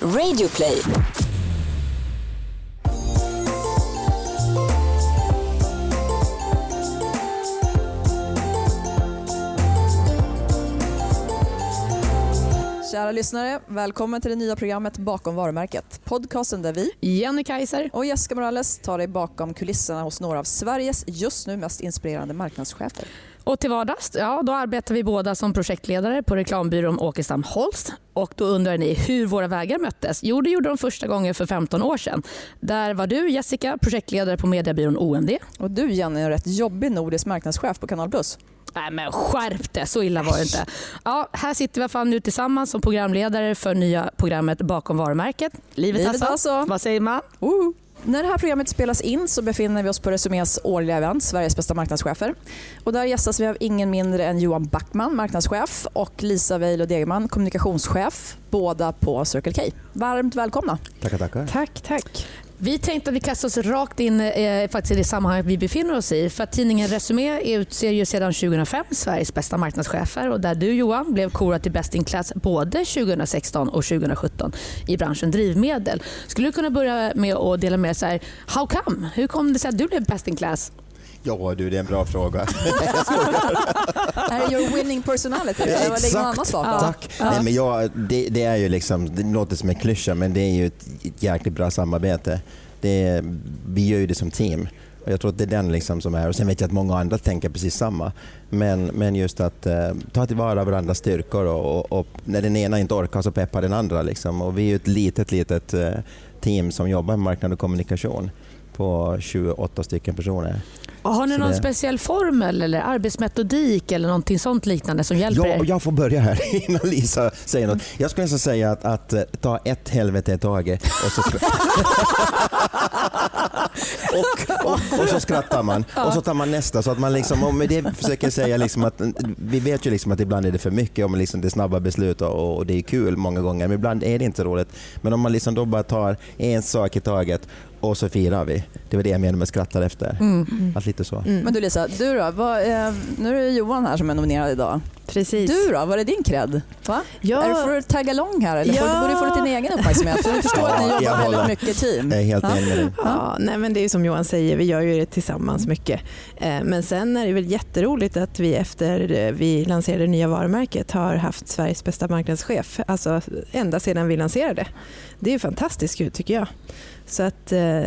Radioplay. Kära lyssnare, välkommen till det nya programmet Bakom varumärket. Podcasten där vi Jenny Kaiser. och Jessica Morales tar dig bakom kulisserna hos några av Sveriges just nu mest inspirerande marknadschefer. Och till vardags ja, då arbetar vi båda som projektledare på reklambyrån Åkestam Holst. Och då undrar ni hur våra vägar möttes? Jo, det gjorde de första gången för 15 år sedan. Där var du, Jessica, projektledare på mediebyrån OMD. Och du Jenny är rätt jobbig nordisk marknadschef på Kanal Plus. Nej men skärp det, så illa var det inte. Ja, här sitter vi i alla nu tillsammans som programledare för nya programmet Bakom varumärket. Livet, Livet alltså. alltså. Vad säger man? Woho! När det här programmet spelas in så befinner vi oss på Resumés årliga event Sveriges bästa marknadschefer. Och där gästas vi av ingen mindre än Johan Backman, marknadschef och Lisa Weilo Degerman, kommunikationschef, båda på Circle K. Varmt välkomna. Tackar, tackar. Tack, tack. Vi tänkte att vi kastar oss rakt in eh, faktiskt i det sammanhang vi befinner oss i. För att tidningen Resumé utser ju sedan 2005 Sveriges bästa marknadschefer och där du Johan blev korad till Best in Class både 2016 och 2017 i branschen drivmedel. Skulle du kunna börja med att dela med dig how come? Hur kom det sig att du blev Best in Class? Ja du, det är en bra fråga. är your winning personality? Eller vad ligger någon annans bakom? Tack. Nej, men jag, det, det, är ju liksom, det låter som en klyscha men det är ju ett, ett jäkligt bra samarbete. Det är, vi gör ju det som team. Och jag tror att det är den liksom som är, och sen vet jag att många andra tänker precis samma. Men, men just att eh, ta tillvara varandras styrkor och, och, och, när den ena inte orkar så peppar den andra. Liksom. Och vi är ju ett litet, litet eh, team som jobbar med marknad och kommunikation på 28 stycken personer. Och har ni Så någon det- speciell formel eller arbetsmetodik eller någonting sånt liknande som hjälper Ja, er? jag får börja här innan Lisa säger något. Jag skulle nästan säga att, att eh, ta ett helvete i taget och så, och, och, och så skrattar man och så tar man nästa. Så att man liksom, och med det försöker jag säga liksom att vi vet ju liksom att ibland är det för mycket om liksom det är snabba beslut och, och det är kul många gånger men ibland är det inte roligt. Men om man liksom då bara tar en sak i taget och så firar vi. Det var det jag menade med skrattar efter. Att lite så. Men du Lisa, du då? Vad, eh, nu är det Johan här som är nominerad idag. Precis. Du då? Var är din cred? Va? Ja. Är det för att tagga along här eller får, Ja. borde du få din egen uppmärksamhet? För du förstår att ni Ja, jag jobbar håller. väldigt mycket i team. Jag är helt Ja. enig. Ja, nej men det är som Johan säger, vi gör ju det tillsammans mycket. Eh, Men sen är det väl jätteroligt att vi efter vi lanserade det nya varumärket har haft Sveriges bästa marknadschef. Alltså ända sedan vi lanserade. Det är ju fantastiskt kul tycker jag. Så att eh,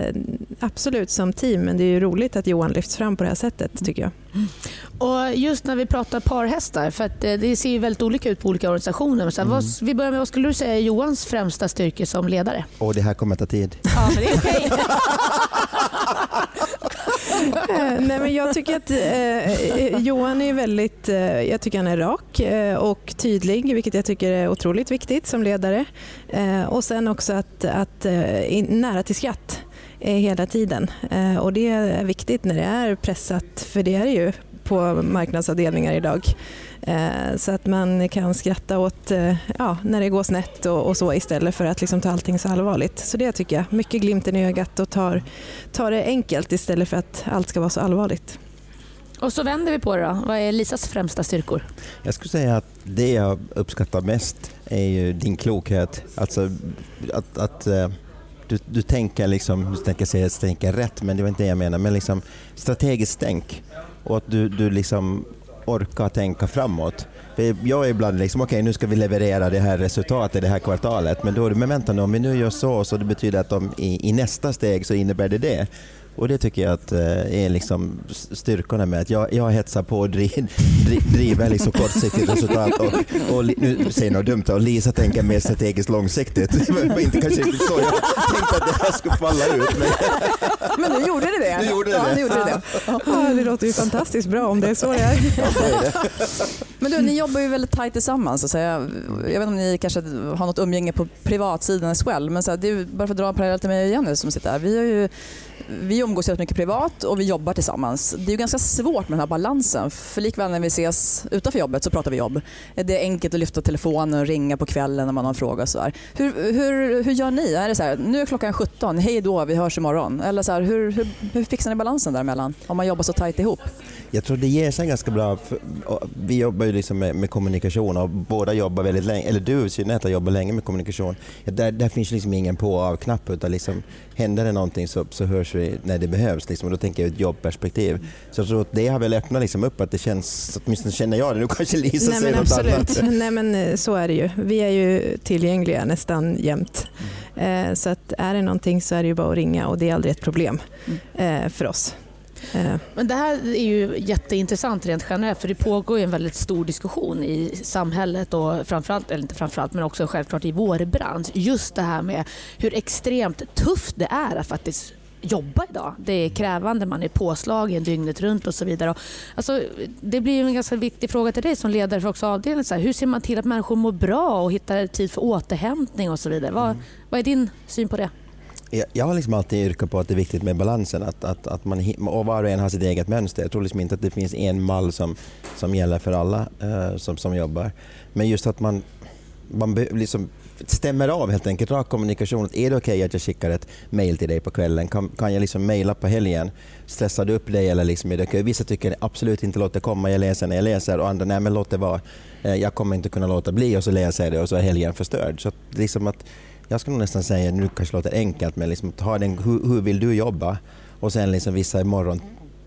absolut som team, men det är ju roligt att Johan lyfts fram på det här sättet tycker jag. Och just när vi pratar parhästar, för att eh, det ser ju väldigt olika ut på olika organisationer. Så här, vad, vi börjar med, vad skulle du säga är Johans främsta styrka som ledare? Och det här kommer ta tid. Ja, men det är okej. Eh, Eh, nej, men jag tycker att eh, eh, Johan är väldigt, eh, jag tycker han är rak eh, och tydlig, vilket jag tycker är otroligt viktigt som ledare. Eh, och sen också att, att eh, nära till skratt eh, hela tiden. Och det är viktigt när det är pressat, för det är det ju på marknadsavdelningar idag. Eh, Så att man kan skratta åt eh, ja, när det går snett och, och så istället för att liksom ta allting så allvarligt. Så det tycker jag. Mycket glimten i ögat och tar, tar det enkelt istället för att allt ska vara så allvarligt. Och så vänder vi på det då. Vad är Lisas främsta styrkor? Jag skulle säga att det jag uppskattar mest är ju din klokhet. Alltså att, att eh, du, du tänker liksom, du tänker säga att tänker rätt, men det var inte det jag menar, men liksom strategiskt tänk och att du, du liksom orkar tänka framåt. För jag är ibland liksom, okej nu ska vi leverera det här resultatet det här kvartalet, men då är det, men vänta nu, om vi nu gör så, så det betyder att de, i, i nästa steg så innebär det det. Och det tycker jag att eh, är liksom styrkorna med att jag, jag hetsar på och driv, driv, driver liksom kortsiktigt resultat och, och nu säger jag något dumt och Lisa tänker mer strategiskt långsiktigt. Var inte kanske riktigt så jag tänkte att det här skulle falla ut. Men Men nu gjorde det det. Nu gjorde det ja. Nu gjorde det, det. Ja, det låter ju fantastiskt bra om det är så det är. Men du, ni jobbar ju väldigt tajt tillsammans. Så att säga. Jag vet inte om ni kanske har något umgänge på privatsidan as well. Men så här, det är bara för att dra en parallell till mig och Jenny som sitter här. Vi, har ju, vi umgås rätt mycket privat och vi jobbar tillsammans. Det är ju ganska svårt med den här balansen. För likväl när vi ses utanför jobbet så pratar vi jobb. Det är enkelt att lyfta telefonen och ringa på kvällen när man har en fråga. Och så. Hur, hur, hur gör ni? Är det så här, nu är klockan 17, hej då, vi hörs imorgon. Eller så här, hur, hur, hur fixar ni balansen däremellan? Om man jobbar så tajt ihop? Jag tror det ger sig ganska bra. För, vi jobbar ju liksom med, med, kommunikation och båda jobbar väldigt länge, eller du i synnerhet har jobbat länge med kommunikation. Där, där finns liksom ingen på och av-knapp utan liksom, händer det någonting så, så hörs vi när det behövs. Liksom, och då tänker jag ur ett jobbperspektiv. Så jag tror att det har väl öppnat liksom upp att det känns, åtminstone känner jag det, nu kanske Lisa Nej, säger men något absolut. annat. Nej men eh, så är det ju. Vi är ju tillgängliga nästan jämt. Eh, Så att är det någonting så är det ju bara att ringa och det är aldrig ett problem eh, för oss. Eh, Men det här är ju jätteintressant rent generellt för det pågår ju en väldigt stor diskussion i samhället och framförallt, eller inte framförallt men också självklart i vår bransch. Just det här med hur extremt tufft det är att faktiskt jobba idag. Det är krävande, man är påslagen dygnet runt och så vidare. Alltså, det blir en ganska viktig fråga till dig som ledare för också avdelningen. Så här, hur ser man till att människor mår bra och hittar tid för återhämtning och så vidare? Vad, vad är din syn på det? Jag, jag har liksom alltid yrkat på att det är viktigt med balansen, att, att, att man, och var och en har sitt eget mönster. Jag tror liksom inte att det finns en mall som, som gäller för alla eh, som, som jobbar. Men just att man, man liksom stämmer av helt enkelt, rak kommunikation. Att är det okej att jag skickar ett mail till dig på kvällen? Kan, kan jag liksom mejla på helgen? Stressar du upp dig eller liksom är det okay? Vissa tycker absolut inte låt det komma, jag läser när jag läser och andra nej men låt det vara. Eh, jag kommer inte kunna låta bli och så läser jag det och så är helgen förstörd. Så att liksom att jag skulle nästan säga, nu kanske det låter enkelt, men liksom, ta den, hur, hur vill du jobba? Och sen liksom vissa är morgon,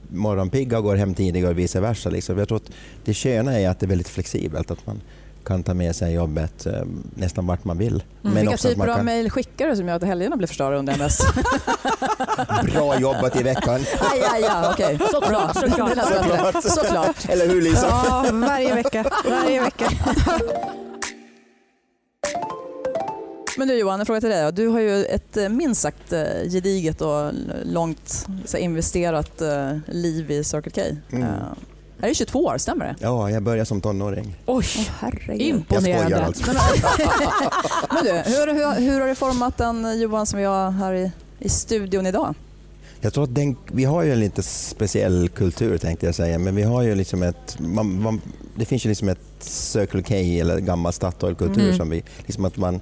morgonpigga och går hem tidigare och vice versa. Liksom. Jag tror att det sköna är att det är väldigt flexibelt, att man kan ta med sig jobbet eh, nästan vart man vill. Mm. Vilka också att typer man av kan, mejl skickar du som gör att helgerna blir förstörda jag mest? Bra jobbat i veckan! aj, aj, aj, okej. Såklart, såklart. Bättre. Såklart. Eller hur Lisa? ja, varje vecka. Varje vecka. Men du Johan, en fråga till dig. Du har ju ett eh, minst sagt eh, gediget och långt investerat liv i Circle K. Mm. Är det 22 år, stämmer det? Ja, jag började som tonåring. Oj, herregud. Jag imponerande. skojar alltså. Men du, hur, hur, hur har det format den Johan som vi har här i, i studion idag? Jag tror att den, vi har ju en lite speciell kultur tänkte jag säga, men vi har ju liksom ett, man, man, det finns ju liksom ett Circle K eller gammal Statoil-kultur Mm. som vi, liksom att man,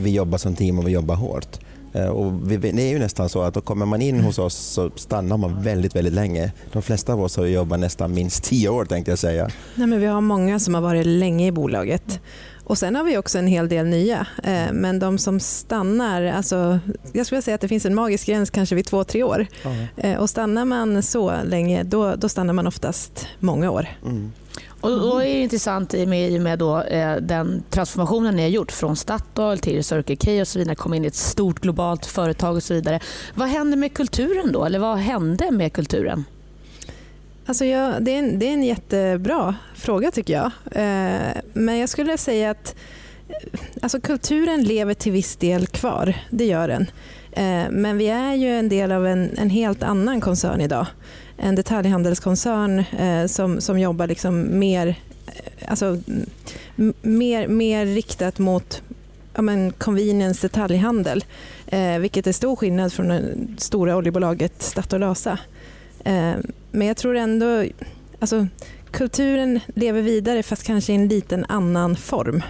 vi jobbar som team och vi jobbar hårt. Eh, Och vi, det är ju nästan så att kommer man in hos oss så stannar man väldigt, väldigt länge. De flesta av oss har jobbat nästan minst tio år tänkte jag säga. Nej, men vi har många som har varit länge i bolaget. Och Sen har vi också en hel del nya. Eh, Men de som stannar, alltså, jag skulle säga att det finns en magisk gräns kanske vid två, tre år. Eh, Och Stannar man så länge, då, då stannar man oftast många år. Mm. Och då är det intressant i och med, i och med då, eh, den transformationen ni har gjort från Statoil till Circle K och så vidare, kom in i ett stort globalt företag och så vidare. Vad hände med kulturen då? Eller vad hände med kulturen? Alltså jag, det, är en, det är en jättebra fråga tycker jag. Eh, men jag skulle säga att eh, alltså kulturen lever till viss del kvar. Det gör den. Eh, men vi är ju en del av en, en helt annan koncern idag. En detaljhandelskoncern eh, som, som jobbar liksom mer, eh, alltså, mer, mer riktat mot ja, men convenience detaljhandel. Eh, vilket är stor skillnad från det stora oljebolaget Statoil ASA. Eh, men jag tror ändå, alltså kulturen lever vidare fast kanske i en liten annan form.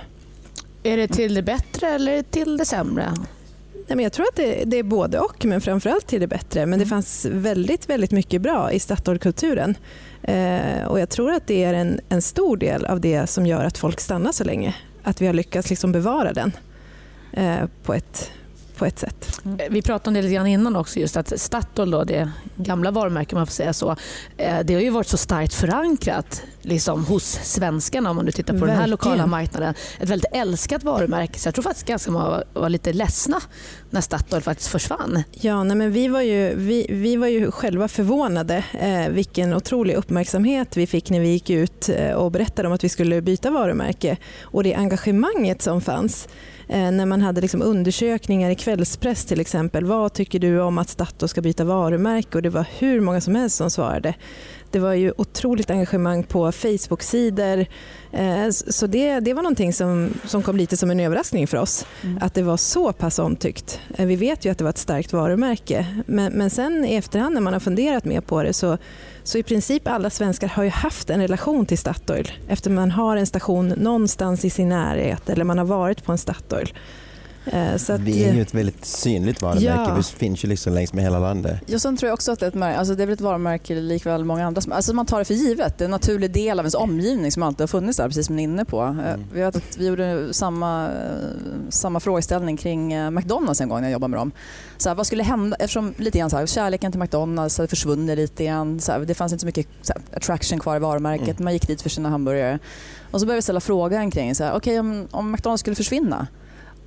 Är det till det bättre eller till det sämre? Nej, men jag tror att det, det är både och, men framförallt till det bättre. Men det Mm. fanns väldigt, väldigt mycket bra i Statoil-kulturen. Eh, och jag tror att det är en, en stor del av det som gör att folk stannar så länge. Att vi har lyckats liksom bevara den eh, på, ett, på ett sätt. Eh, Vi pratade om det lite grann innan också, just att Statoil, då, det gamla varumärket om man får säga så, eh, det har ju varit så starkt förankrat liksom, hos svenskarna om man nu tittar på den här Verkligen. lokala marknaden. Ett väldigt älskat varumärke. Så jag tror faktiskt ganska många var, var lite ledsna när Statoil faktiskt försvann. Ja, nej, men vi, var ju, vi, vi var ju själva förvånade eh, vilken otrolig uppmärksamhet vi fick när vi gick ut eh, och berättade om att vi skulle byta varumärke och det engagemanget som fanns. Eh, när man hade liksom undersökningar i kvällspress till exempel. Vad tycker du om att Statoil ska byta varumärke? Och det var hur många som helst som svarade. Det var ju otroligt engagemang på Facebook-sidor. Eh, så det, det var någonting som, som kom lite som en överraskning för oss. Att det var så pass omtyckt. Eh, Vi vet ju att det var ett starkt varumärke. Men, men sen i efterhand när man har funderat mer på det så, så i princip alla svenskar har ju haft en relation till Statoil. Efter man har en station någonstans i sin närhet eller man har varit på en Statoil. Eh, att, Vi är ju ett väldigt synligt varumärke. Ja. Vi finns ju liksom längs med hela landet. Ja, sen tror jag också att det är ett, alltså det är väl ett varumärke likväl många andra. Alltså man tar det för givet. Det är en naturlig del av ens omgivning som alltid har funnits där, precis som ni är inne på. Eh, Vi, vet att vi gjorde samma, eh, samma frågeställning kring McDonalds en gång när jag jobbade med dem. Så här, vad skulle hända, eftersom lite grann så här, kärleken till McDonalds hade försvunnit lite grann. Så här, det fanns inte så mycket så attraction kvar i varumärket. Mm. Man gick dit för sina hamburgare. Och så började vi ställa frågan kring, så här, okej om, om McDonalds skulle försvinna,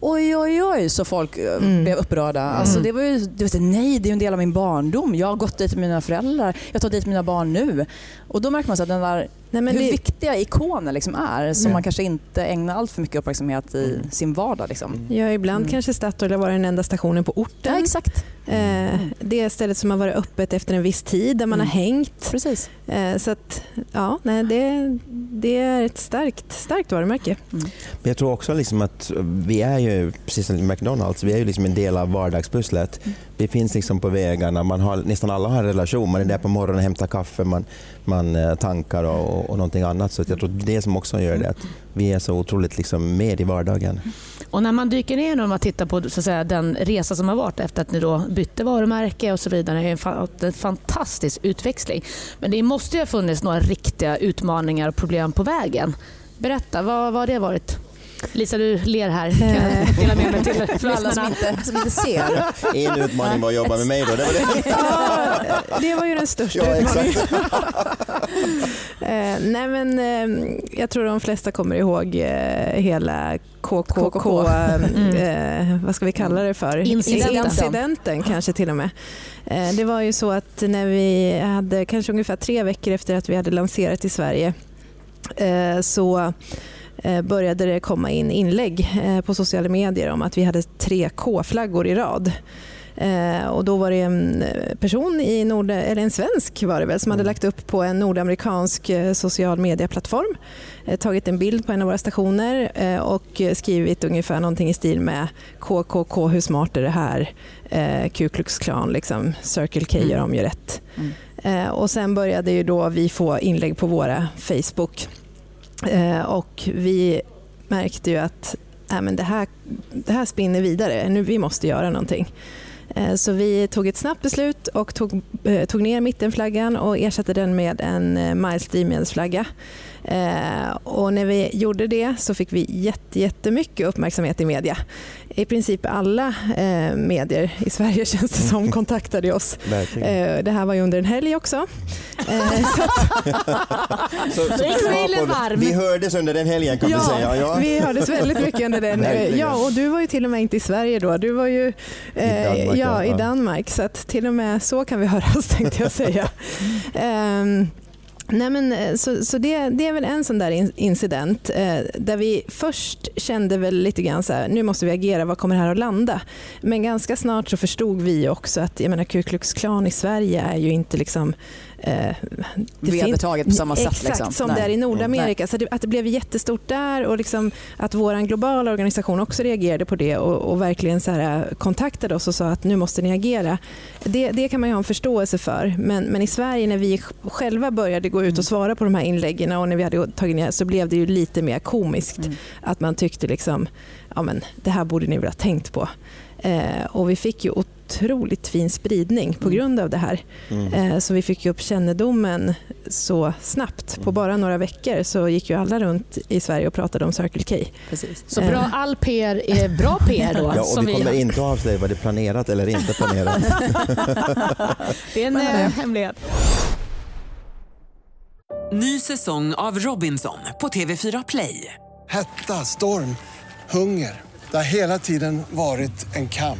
Oj, oj, oj, så folk eh, Mm. blev upprörda. Alltså, det var ju, det var nej, det är en del av min barndom. Jag har gått dit med mina föräldrar. Jag tar dit mina barn nu. Och då märker man så att den där, nej, men hur det, viktiga ikoner liksom är som Mm. man kanske inte ägnar allt för mycket uppmärksamhet i Mm. sin vardag. Liksom. ja, ibland Mm. kanske Statoil har varit den enda stationen på orten. Ja, exakt. Eh, det stället som har varit öppet efter en viss tid där man Mm. har hängt. Precis. Eh, så att, ja, nej, det, det är ett starkt, starkt varumärke. Men jag tror också liksom att vi är ju, precis som McDonalds, vi är ju liksom en del av vardagspusslet. Vi finns liksom på vägarna, man har, nästan alla har en relation. Man är där på morgonen och hämtar kaffe, man, man eh, tankar och, och någonting annat. Så jag tror det är det som också gör det, att vi är så otroligt liksom med i vardagen. Och när man dyker ner och tittar på så att säga, den resa som har varit efter att ni då bytte varumärke och så vidare, det är en, fa- en fantastisk utväxling. Men det måste ju ha funnits några riktiga utmaningar och problem på vägen. Berätta, vad, vad har det varit? Lisa, du ler här. Kan jag dela med mig till För alla som inte, som inte ser. En utmaning var att jobba med mig då. Det var det. Ja, det var ju den största Ja, utmaningen. exakt. Eh, nej men, eh, jag tror de flesta kommer ihåg eh, hela KKK, KKK. eh, vad ska vi kalla det för? Incidenten. Incidenten kanske till och med. Eh, det var ju så att när vi hade, kanske ungefär tre veckor efter att vi hade lanserat i Sverige, eh, så eh, började det komma in inlägg eh, på sociala medier om att vi hade tre K-flaggor i rad. Eh, och då var det en eh, person, i Nord, eller en svensk var det väl, som hade Mm. lagt upp på en nordamerikansk eh, social medieplattform, eh, tagit en bild på en av våra stationer eh, och eh, skrivit ungefär någonting i stil med KKK, hur smart är det här? Eh, Ku Klux Klan, liksom, Circle K Mm. gör om ju rätt. Mm. Eh, och sen började ju då vi få inlägg på våra Facebook eh, Eh, och vi märkte ju att äh, men det, här, det här spinner vidare, nu, vi måste göra någonting. Eh, Så vi tog ett snabbt beslut och tog, eh, tog ner mittenflaggan och ersatte den med en eh, Miles drivmedelsflagga. Eh, Och när vi gjorde det så fick vi jätte, jättemycket uppmärksamhet i media. I princip alla eh, medier i Sverige känns det som kontaktade oss. Eh, Det här var ju under en helg också. Så Så, så, vi hördes under den helgen kan vi säga. Ja. vi hördes väldigt mycket under den. Ja, och du var ju till och med inte i Sverige då. Du var ju eh, Danmark, ja, ja. i Danmark. Så att till och med så kan vi höras tänkte jag säga. Nej men, eh, så så det, det är väl en sån där incident eh, där vi först kände väl lite grann så här, nu måste vi agera, vad kommer det här att landa? Men ganska snart så förstod vi också att jag menar, Ku Klux Klan i Sverige är ju inte liksom eh, Vedertaget på samma sätt. Exakt liksom. som Nej. det är i Mm. Nordamerika. Så det, att det blev jättestort där och liksom att vår globala organisation också reagerade på det och, och verkligen så här, eh, kontaktade oss och sa att nu måste ni agera. Det, det kan man ju ha en förståelse för. Men, men i Sverige när vi själva började gå ut Mm. och svara på de här inläggen och när vi hade tagit ner så blev det ju lite mer komiskt. Mm. Att man tyckte liksom, ja men det här borde ni väl ha tänkt på. Eh, och vi fick ju otroligt fin spridning på Mm. grund av det här. Mm. Eh, Så vi fick upp kännedomen så snabbt. På Mm. bara några veckor så gick ju alla runt i Sverige och pratade om Circle K. Precis. Så bra, all PR är bra PR då? Ja, och som vi kommer inte att avslöja vad det är planerat eller inte planerat. Det är en eh, hemlighet. Ny säsong av Robinson på TV4 Play. Hetta, storm, hunger. Det har hela tiden varit en kamp.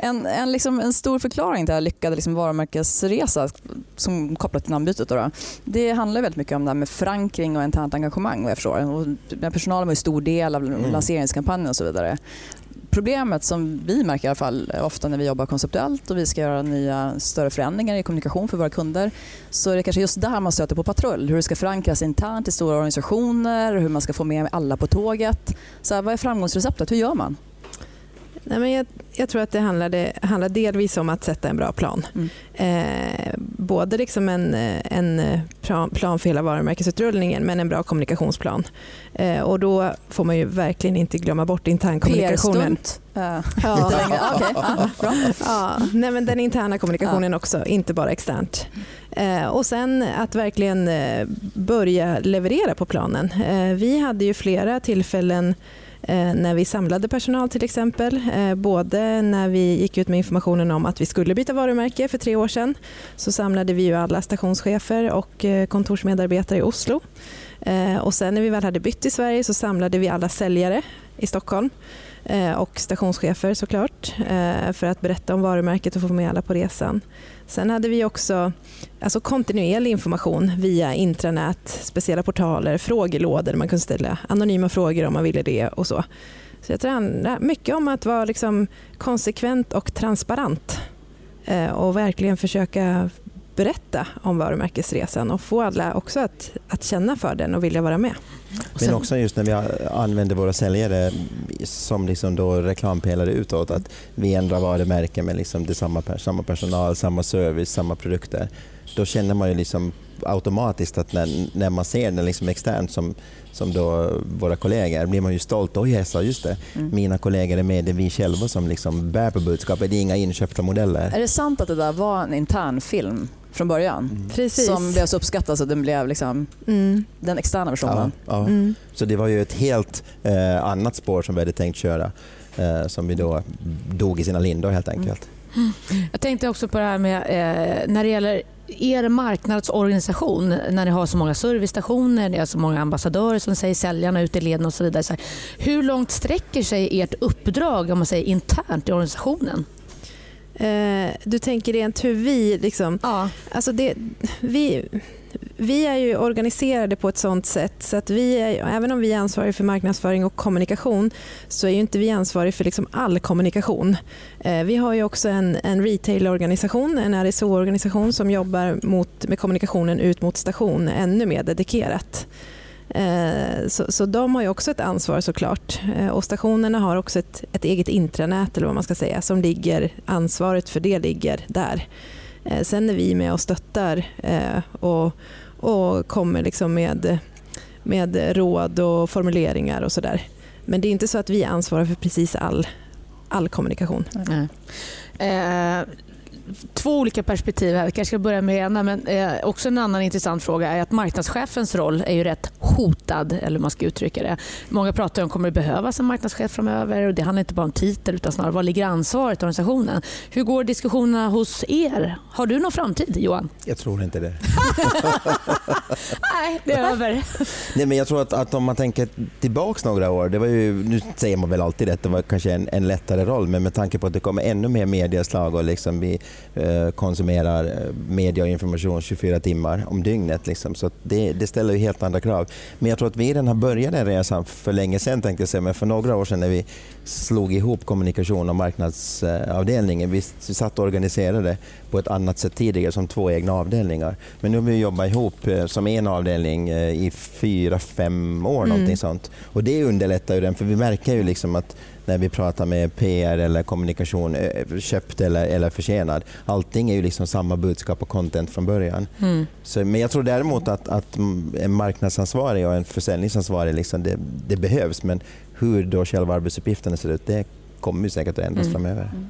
En, en, liksom, en stor förklaring till en lyckad liksom, varumärkesresa som kopplat till namnbytet då, då, det handlar väldigt mycket om det här med förankring och internt engagemang vad jag förstår. Och personalen var en stor del av mm. lanseringskampanjen och så vidare. Problemet som vi märker i alla fall ofta när vi jobbar konceptuellt och vi ska göra nya större förändringar i kommunikation för våra kunder så är det kanske just där man stöter på patrull. Hur det ska förankras internt i stora organisationer, hur man ska få med alla på tåget. Så här, vad är framgångsreceptet? Hur gör man? Nej, men jag, jag, tror att det handlar, delvis om att sätta en bra plan. Mm. Eh, både liksom en, en plan för hela varumärkesutrullningen men en bra kommunikationsplan. Eh, och då får man ju verkligen inte glömma bort internkommunikationen. PR-stunt? Uh, ja. okay. ah, bra. ja, nej, men den interna kommunikationen också, inte bara externt. Eh, och sen att verkligen eh, börja leverera på planen. Eh, vi hade ju flera tillfällen Eh, Eh, när vi samlade personal till exempel. Eh, både när vi gick ut med informationen om att vi skulle byta varumärke för tre år sedan så samlade vi ju alla stationschefer och eh, kontorsmedarbetare i Oslo. Och sen när vi väl hade bytt i Sverige så samlade vi alla säljare i Stockholm Eh, och stationschefer såklart eh, för att berätta om varumärket och få med alla på resan. Sen hade vi också alltså kontinuerlig information via intranät, speciella portaler, frågelådor man kunde ställa anonyma frågor om man ville det och så. Så jag tror det handlar mycket om att vara liksom konsekvent och transparent eh, och verkligen försöka berätta om varumärkesresan och få alla också att, att känna för den och vilja vara med. Men också just när vi använder våra säljare som liksom då reklampelare utåt, att vi ändrar varumärken med liksom det samma, samma personal, samma service, samma produkter. Då känner man ju liksom automatiskt att när, när man ser den liksom externt som, som då våra kollegor blir man ju stolt. Oj, yes, just det. Mm. Mina kollegor är med, det är vi själva som liksom bär på budskapet, det är inga inköpta modeller. Är det sant att det där var en intern film? Från början. Mm. Precis. Som blev så uppskattad så den blev liksom mm. den externa versionen. Ja, ja. Mm. Så det var ju ett helt eh, annat spår som vi hade tänkt köra eh, som vi då dog i sina lindor helt enkelt. Mm. Jag tänkte också på det här med eh, när det gäller er marknadsorganisation, när ni har så många servicestationer, ni har så många ambassadörer som säger säljarna ute i leden och så vidare. Så här, hur långt sträcker sig ert uppdrag om man säger internt i organisationen? Eh, du tänker rent hur vi... Liksom, ja. alltså det, vi, vi är ju organiserade på ett sånt sätt så att vi är, även om vi är ansvariga för marknadsföring och kommunikation så är ju inte vi ansvariga för liksom all kommunikation. Eh, vi har ju också en, en retailorganisation, en RSO-organisation som jobbar mot, med kommunikationen ut mot station ännu mer dedikerat. Eh, så, så de har ju också ett ansvar såklart. Eh, och stationerna har också ett, ett eget intranät eller vad man ska säga som ligger, ansvaret för det ligger där. Eh, sen är vi med och stöttar och, och kommer liksom med, med råd och formuleringar och sådär. Men det är inte så att vi ansvarar för precis all, all kommunikation. Mm. Eh, två olika perspektiv här. Vi kanske ska börja med ena, men eh, också en annan intressant fråga är att marknadschefens roll är ju rätt hotad, eller hur man ska uttrycka det. Många pratar om kommer det behövas en marknadschef framöver och det handlar inte bara om titel utan snarare var ligger ansvaret i organisationen. Hur går diskussionerna hos er? Har du någon framtid Johan? Jag tror inte det. Nej, det är över. Nej, men jag tror att, att om man tänker tillbaka några år, det var ju, nu säger man väl alltid att det var kanske en, en lättare roll, men med tanke på att det kommer ännu mer medieslag och liksom vi Eh, konsumerar eh, media och information 24 timmar om dygnet. Liksom. Så det, det, ställer ju helt andra krav. Men jag tror att vi redan har börjat den resan för länge sedan, tänkte jag säga. men för några år sedan när vi slog ihop kommunikation och marknadsavdelningen. Vi satt och organiserade på ett annat sätt tidigare som två egna avdelningar. Men nu har vi jobbat ihop eh, som en avdelning i fyra, fem år. Mm. Sånt. Och det underlättar ju den, för vi märker ju liksom att när vi pratar med PR eller kommunikation, eh, köpt eller, eller försenad. Allting är ju liksom samma budskap och content från början. Mm. Så, men jag tror däremot att, att en marknadsansvarig och en försäljningsansvarig, liksom det, det behövs. Men hur då själva arbetsuppgifterna ser ut, det kommer säkert att ändras mm. framöver. Mm.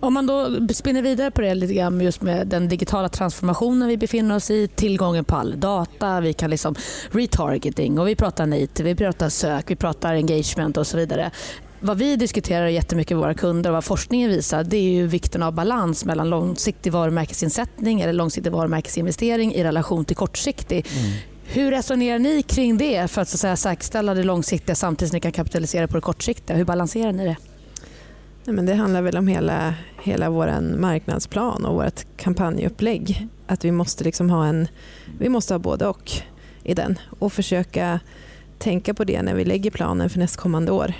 Om man då spinner vidare på det lite grann just med den digitala transformationen vi befinner oss i, tillgången på all data, vi kan liksom retargeting och vi pratar NIT, vi pratar sök, vi pratar engagement och så vidare vad vi diskuterar jättemycket med våra kunder och vad forskningen visar det är ju vikten av balans mellan långsiktig varumärkesinsättning eller långsiktig varumärkesinvestering i relation till kortsiktig. Mm. Hur resonerar ni kring det för att, så att säga, säkerställa det långsiktiga samtidigt som ni kan kapitalisera på det kortsiktiga? Hur balanserar ni det? Nej, men det handlar väl om hela, hela vår marknadsplan och vårt kampanjupplägg. Att vi måste, liksom ha en, vi måste ha både och i den och försöka tänka på det när vi lägger planen för nästkommande år.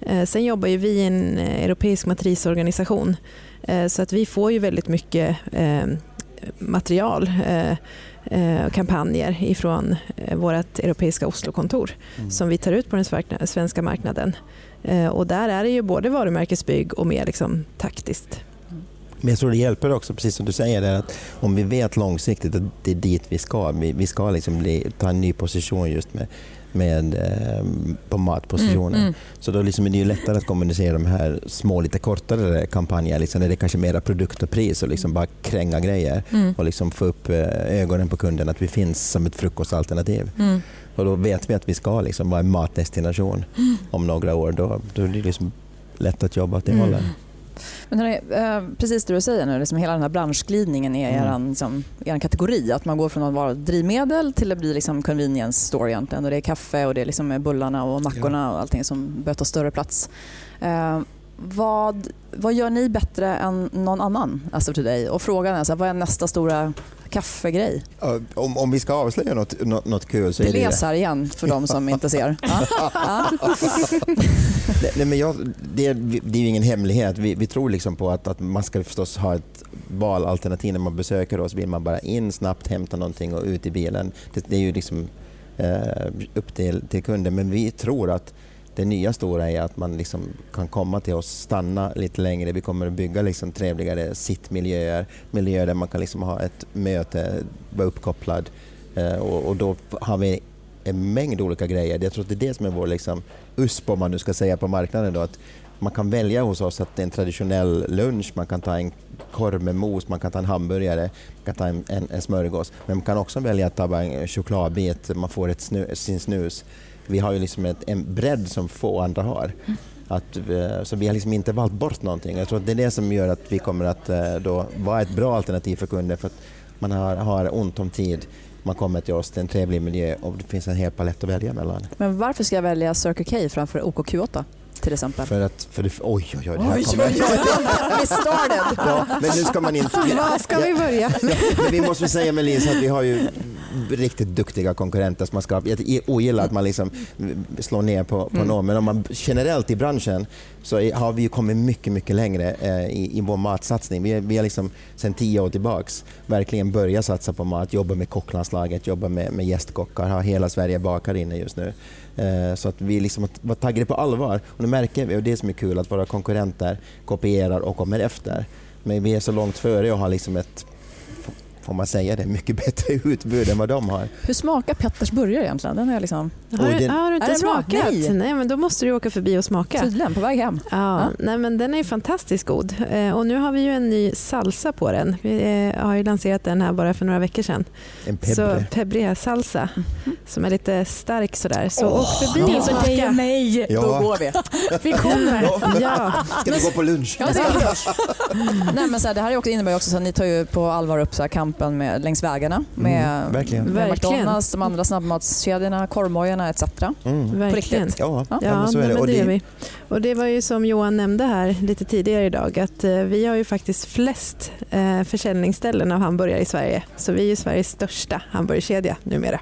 Eh, sen jobbar ju vi i en eh, europeisk matrisorganisation eh, så att vi får ju väldigt mycket material och kampanjer ifrån vårt europeiska Oslokontor mm. som vi tar ut på den svenska marknaden. Och där är det ju både varumärkesbygg och mer liksom taktiskt. Men jag tror det hjälper också, precis som du säger, att om vi vet långsiktigt att det är dit vi ska, vi, vi ska liksom bli, ta en ny position just med med, eh, på matpositionen. Mm, mm. Så då liksom är det ju lättare att kommunicera de här små, lite kortare kampanjerna liksom, där det är kanske mera produkt och pris och liksom bara kränga grejer mm. och liksom få upp eh, ögonen på kunden att vi finns som ett frukostalternativ. Mm. Och då vet vi att vi ska liksom vara en matdestination mm. om några år. Då, då är det liksom lätt att jobba åt det hållet. Men hörni, eh, precis det du säger nu, liksom hela den här branschglidningen i mm. er, liksom, er kategori. Att man går från att vara drivmedel till att bli liksom convenience store egentligen. Och det är kaffe och det är liksom bullarna och mackorna och allting som börjar ta större plats. Eh, vad, vad gör ni bättre än någon annan alltså till dig? Och frågan är, så här, vad är nästa stora kaffegrej? Om, om vi ska avslöja något, något, något kul så det är det... Les här igen för de som inte ser. Nej, men jag, det, är, det är ju ingen hemlighet. Vi, vi tror liksom på att, att man ska förstås ha ett valalternativ när man besöker oss. Vill man bara in snabbt, hämta någonting och ut i bilen. Det, det är ju liksom eh, upp till, till kunden. Men vi tror att det nya stora är att man liksom kan komma till oss, stanna lite längre. Vi kommer att bygga liksom trevligare sittmiljöer, miljöer där man kan liksom ha ett möte, vara uppkopplad. Eh, och, och, då har vi en mängd olika grejer. Jag tror att det är det som är vår liksom, USP, om man nu ska säga, på marknaden. Då, att man kan välja hos oss att det är en traditionell lunch, man kan ta en korv med mos, man kan ta en hamburgare, man kan ta en, en, en smörgås. Men man kan också välja att ta en chokladbit, man får ett snu, sin snus vi har ju liksom ett, en bredd som få andra har. Att, eh, så vi har liksom inte valt bort någonting. Jag tror att det är det som gör att vi kommer att eh, då vara ett bra alternativ för kunder. För att man har, har ont om tid, man kommer till oss, det är en trevlig miljö och det finns en hel palett att välja mellan. Men varför ska jag välja Circle K framför OKQ8? Till exempel? För att, för det, oj, oj, oj, det här kommer... Oj, oj, started. Ja, men nu ska man inte... Var ska vi börja? Ja, men vi måste säga med Lisa att vi har ju riktigt duktiga konkurrenter som man ska... Jag ogillar att man liksom slår ner på, på mm. någon, men om man generellt i branschen så har vi kommit mycket, mycket längre eh, i, i vår matsatsning. Vi, vi har liksom sedan tio år tillbaks verkligen börjat satsa på mat, jobba med kocklandslaget, jobba med, med gästkockar, har hela Sverige bakar inne just nu. Eh, så att vi liksom var taggade på allvar. Och nu märker vi, och det som är kul, att våra konkurrenter kopierar och kommer efter. Men vi är så långt före och har liksom ett får man säga det, mycket bättre utbud än vad de har. Hur smakar Petters burgare egentligen? Den är liksom... Har, du, den... har du inte smakat? Nej. nej. men då måste du åka förbi och smaka. Tydligen, på väg hem. Ja, ja. Nej, men den är fantastiskt god. Eh, och nu har vi ju en ny salsa på den. Vi eh, har ju lanserat den här bara för några veckor sedan. En pebre. Så pebre salsa mm. som är lite stark sådär. Så oh, åk förbi och smaka. dig och mig. Ja. Då går vi. vi kommer. Ja. Ska vi gå på lunch? Ja, nej, men så här, det här innebär också att ni tar ju på allvar upp så här, kampen med, längs vägarna med, mm, verkligen. med McDonalds, de andra snabbmatskedjorna, korvmojorna etc. Mm. Verkligen. Ja, ja, ja, men så är det. Och det, vi. och det var ju som Johan nämnde här lite tidigare idag att eh, vi har ju faktiskt flest eh, försäljningsställen av hamburgare i Sverige. Så vi är ju Sveriges största hamburgerkedja numera.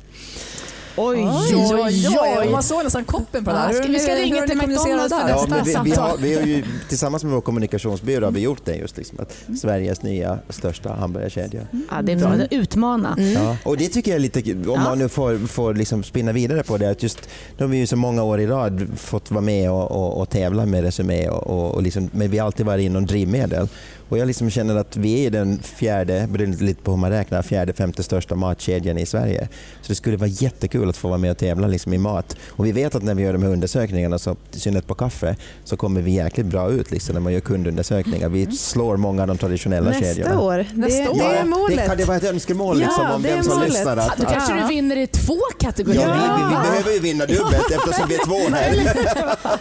Oj, oj, oj, oj. Man såg nästan koppen på det där. Ja, vi ska ringa till McDonalds för ja, nästa vi, vi, har, vi har ju, Tillsammans med vår kommunikationsbyrå har vi gjort det just. Liksom, att mm. Sveriges nya största hamburgerkedja. Mm. Ja, det är bra. Utmana. Mm. Ja, och det tycker jag är lite om man nu får, får liksom spinna vidare på det. Att just, nu har vi ju så många år i rad fått vara med och, och, och tävla med Resumé. Och, och, och liksom, men vi har alltid varit inom drivmedel. Och jag liksom känner att vi är den fjärde, beroende lite på hur man räknar, fjärde, femte största matkedjan i Sverige. Så det skulle vara jättekul att få vara med och tävla liksom i mat. Och vi vet att när vi gör de här undersökningarna, så, i synnerhet på kaffe, så kommer vi jäkligt bra ut liksom, när man gör kundundersökningar. Vi slår många av de traditionella Nästa kedjorna. År. Nästa år. Det, är målet. Det, kan det vara ett önskemål liksom, ja, om vem som målet. lyssnar? Att, Då kanske du vinner i två kategorier. Ja, vi, vi, vi behöver ju vinna dubbelt eftersom vi är två här.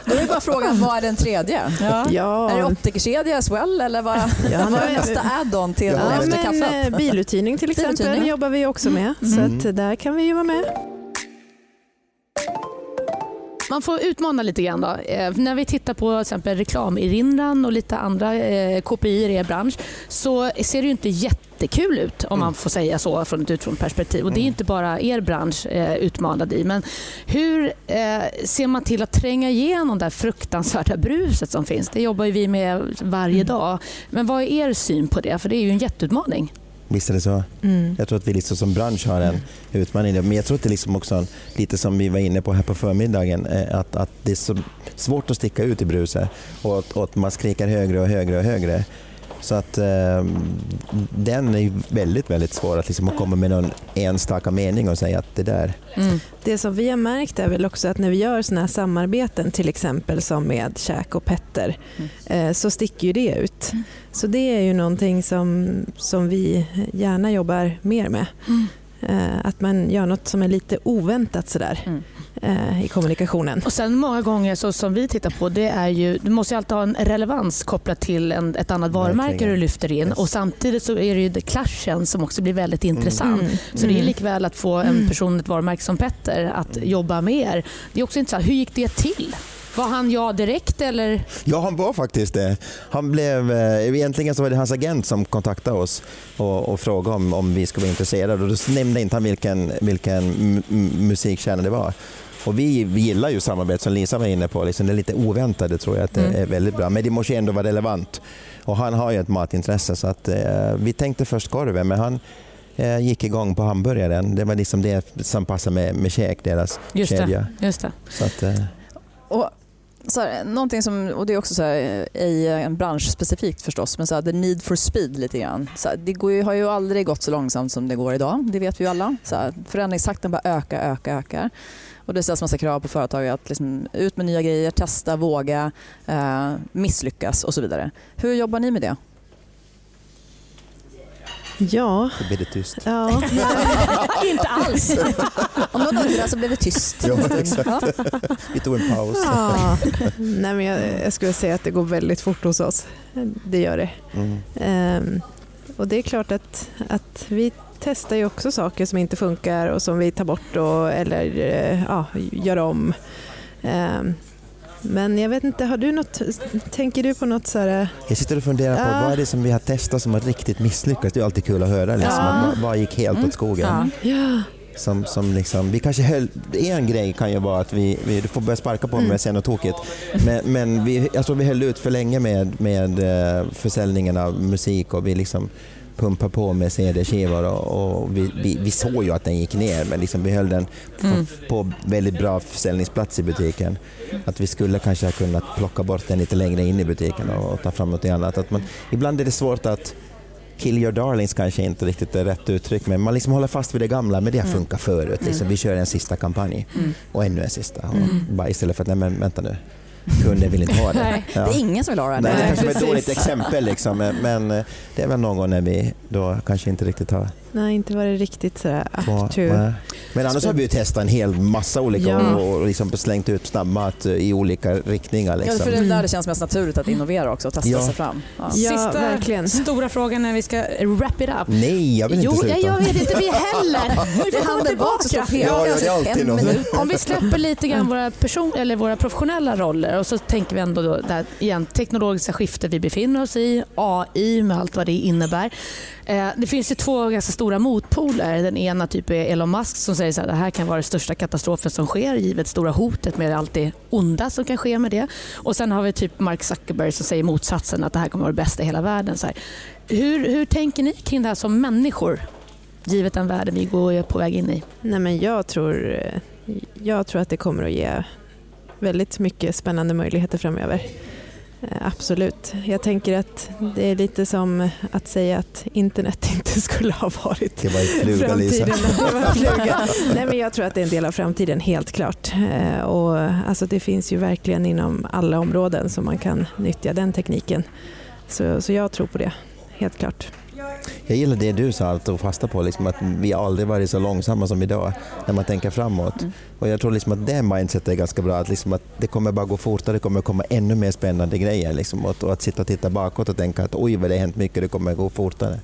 Då är bara frågan, vad är den tredje? Ja. Ja. Är det optikerkedja as well? Eller vad, ja, vad är nästa add-on till ja, efter kaffet? Eh, biluthyrning till exempel biluthyrning. jobbar vi också med. Mm. Så att där kan vi ju vara med. Man får utmana lite grann. Då. Eh, när vi tittar på till exempel reklamerinran och lite andra eh, KPI i er bransch så ser det ju inte jättekul ut om man får säga så från ett utifrån perspektiv. Och det är inte bara er bransch eh, utmanad i. Men hur eh, ser man till att tränga igenom det här fruktansvärda bruset som finns? Det jobbar vi med varje dag. Men vad är er syn på det? För det är ju en jätteutmaning. Visst är det så. Mm. Jag tror att vi liksom som bransch har en utmaning. i det. Men jag tror att det liksom också lite som vi var inne på här på förmiddagen, eh, att, att det är så svårt att sticka ut i bruset och, att- och att man skriker högre och högre och högre. Så att eh, den är väldigt, väldigt svår att liksom komma med någon enstaka mening och säga att det där. Det som vi har märkt är väl också att när vi gör sådana här samarbeten, till exempel som med Käk och Petter, eh, så sticker ju det ut. Så det är ju någonting som, som vi gärna jobbar mer med. Eh, Att man gör något som är lite oväntat sådär eh, i kommunikationen. Och sen många gånger så som vi tittar på det är ju, du måste ju alltid ha en relevans kopplat till en, ett annat varumärke Verkligen. du lyfter in och samtidigt så är det ju det clashen som också blir väldigt intressant. Mm. Så det är Mm. likväl att få en person, ett varumärke som Petter att jobba med er. Det är också intressant, hur gick det till? Var han ja direkt eller? Ja, han var faktiskt det. Han blev, eh, egentligen så var det hans agent som kontaktade oss och, och frågade om, om vi skulle vara intresserade. Och då nämnde inte han vilken, vilken musikkärna det var. Och vi, gillar ju samarbete som Lisa var inne på. Liksom det är lite oväntade tror jag att det är väldigt bra. Men det måste ju ändå vara relevant. Och han har ju ett matintresse så att, eh, vi tänkte först korven men han eh, gick igång på hamburgaren. Det var liksom det som passade med, med käk, deras Just kedja. det. Just det. Så att, eh, Och så här, någonting som, och det är också så här, i en bransch specifikt förstås, men så här, the need for speed lite grann. Så här, det går ju, har ju aldrig gått så långsamt som det går idag, det vet vi ju alla. Så här, förändringstakten bara ökar, ökar, ökar. Och det ställs massa krav på företag att liksom, ut med nya grejer, testa, våga, eh, misslyckas och så vidare. Hur jobbar ni med det? Ja, då blir det tyst. ja. Inte alls. Om någon undrar så blev det tyst. Ja, exakt. Vi tog en paus. ja. Nej, men jag, jag skulle säga att det går väldigt fort hos oss. Det gör det. Mm. Ehm, och det är klart att, att vi testar ju också saker som inte funkar och som vi tar bort och, eller eh, ja, gör om. Ehm, men jag vet inte, har du något, tänker du på något så här, Jag sitter och funderar på Ja. vad är det som vi har testat som har riktigt misslyckats. Det är alltid kul att höra. Liksom. Ja. Vad, vad gick helt åt skogen? Ja. Som, som liksom, vi kanske höll, en grej kan ju vara att vi, vi du får börja sparka på mig om jag säger något tokigt. Men, men vi, jag tror vi höll ut för länge med, med eh, försäljningen av musik och vi liksom pumpade på med CD-skivor och, och vi, vi, vi såg ju att den gick ner men liksom vi höll den på, på väldigt bra försäljningsplats i butiken. Att vi skulle kanske ha kunnat plocka bort den lite längre in i butiken och, och ta fram något annat. Att man, ibland är det svårt att Kill your darlings kanske inte riktigt är rätt uttryck, men man liksom håller fast vid det gamla, men det har funkat förut. Liksom. Vi kör en sista kampanj och ännu en sista. Och bara istället för att, nej men vänta nu, kunden vill inte ha det. Nej, Det är ingen som vill ha det. Nej, det Nej, kanske var ett dåligt exempel, liksom, men, det är väl någon gång när vi då kanske inte riktigt har... nej inte var det riktigt sådär up to. nej. Men annars har vi ju testat en hel massa olika Ja. och, liksom slängt ut snabbmat i olika riktningar. Ja, Liksom. för det är där det känns mest naturligt att innovera också och testa Ja. sig fram. Ja. Ja, Sista verkligen. stora frågan när vi ska wrap it up. Nej, jag vill Jo, inte ja, sluta. jag vet inte vi heller. Vi får komma tillbaka. Ja, ja, det är alltid minuter. Om vi släpper lite grann våra, person, eller våra professionella roller och så tänker vi ändå då det här, igen, teknologiska skiftet vi befinner oss i, AI med allt vad det innebär. Eh, det finns ju två ganska stora motpoler. Den ena typ är Elon Musk som säger att det här kan vara den största katastrofen som sker givet stora hotet med allt det onda som kan ske med det. Och sen har vi typ Mark Zuckerberg som säger motsatsen att det här kommer vara det bästa i hela världen. Så här. Hur, hur tänker ni kring det här som människor? Givet den världen vi går på väg in i. Nej, men jag, tror, jag tror att det kommer att ge väldigt mycket spännande möjligheter framöver. Eh, Absolut. Jag tänker att det är lite som att säga att internet inte skulle ha varit Det var fluga, Lisa. framtiden. Det var fluga. Nej, men jag tror att det är en del av framtiden, helt klart. Eh, Och, alltså, det finns ju verkligen inom alla områden som man kan nyttja den tekniken. Så, så jag tror på det, helt klart. Jag gillar det du sa, att ta fasta på, liksom, att vi aldrig varit så långsamma som idag när man tänker framåt. Mm. Och jag tror liksom att det mindsetet är ganska bra, att, liksom att det kommer bara gå fortare, det kommer komma ännu mer spännande grejer. Liksom, och, och att sitta och titta bakåt och tänka att oj vad det har hänt mycket, det kommer gå fortare.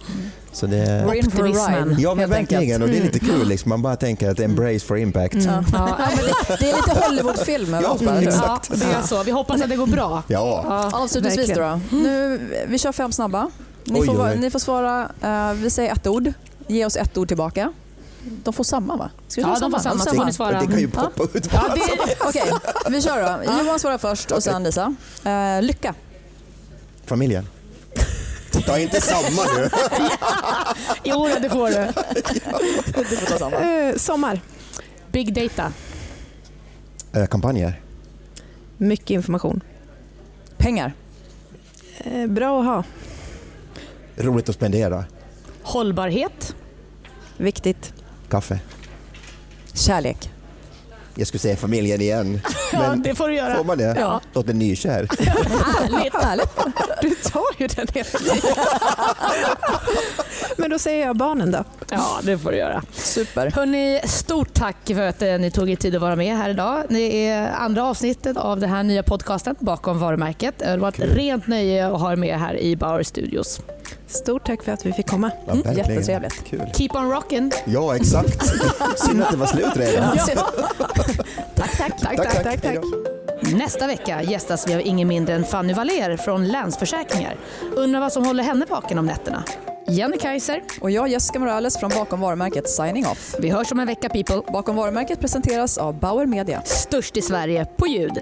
Så det, We're in for a ride. Ja men verkligen, och det är lite kul. Liksom. Man bara tänker att embrace for impact. Ja. Ja, men det, det är lite Hollywoodfilm över Ja. Ja, det är så. Vi hoppas att det går bra. Ja. Avslutningsvis då. verkligen. Nu, vi kör fem snabba. Ni, Oj, får, oj, ni får svara, eh, vi säger ett ord. Ge oss ett ord tillbaka. De får samma va? Ska vi Ja, de får samma. Så Samma. får ni svara. Det kan ju poppa ut. Ja, det, Okej, vi kör då. Johan svarar först och sen Lisa. Eh, lycka. Familjen. Ta inte samma nu. jo, det får du. Du får ta samma. Eh, sommar. Big data. Eh, Kampanjer. Mycket information. Pengar. Eh, bra att ha. Roligt att spendera. Hållbarhet. Viktigt. Kaffe. Kärlek. Jag skulle säga familjen igen. Ja, Men det får du göra. får man det? Ja. Låter nykär. Härligt. Härligt. Du tar ju den hela tiden. Men då säger jag barnen då. Ja, det får du göra. Super. Hörrni, stort tack för att eh, ni tog er tid att vara med här idag. Det är andra avsnittet av den här nya podcasten bakom varumärket. Det var ett rent nöje att ha er med här i Bauer Studios. Stort tack för att vi fick komma. Ja, jättetrevligt. Kul. Keep on rockin'. Ja, exakt. Synd att det var slut redan. Tack, tack. tack, Tack, tack. Hej då. Nästa vecka gästas vi av ingen mindre än Fanny Valer från Länsförsäkringar. Undrar vad som håller henne vaken om nätterna. Jenny Kaiser. Och jag Jessica Morales från Bakom varumärket signing off. Vi hörs om en vecka people. Bakom varumärket presenteras av Bauer Media. Störst i Sverige på ljud.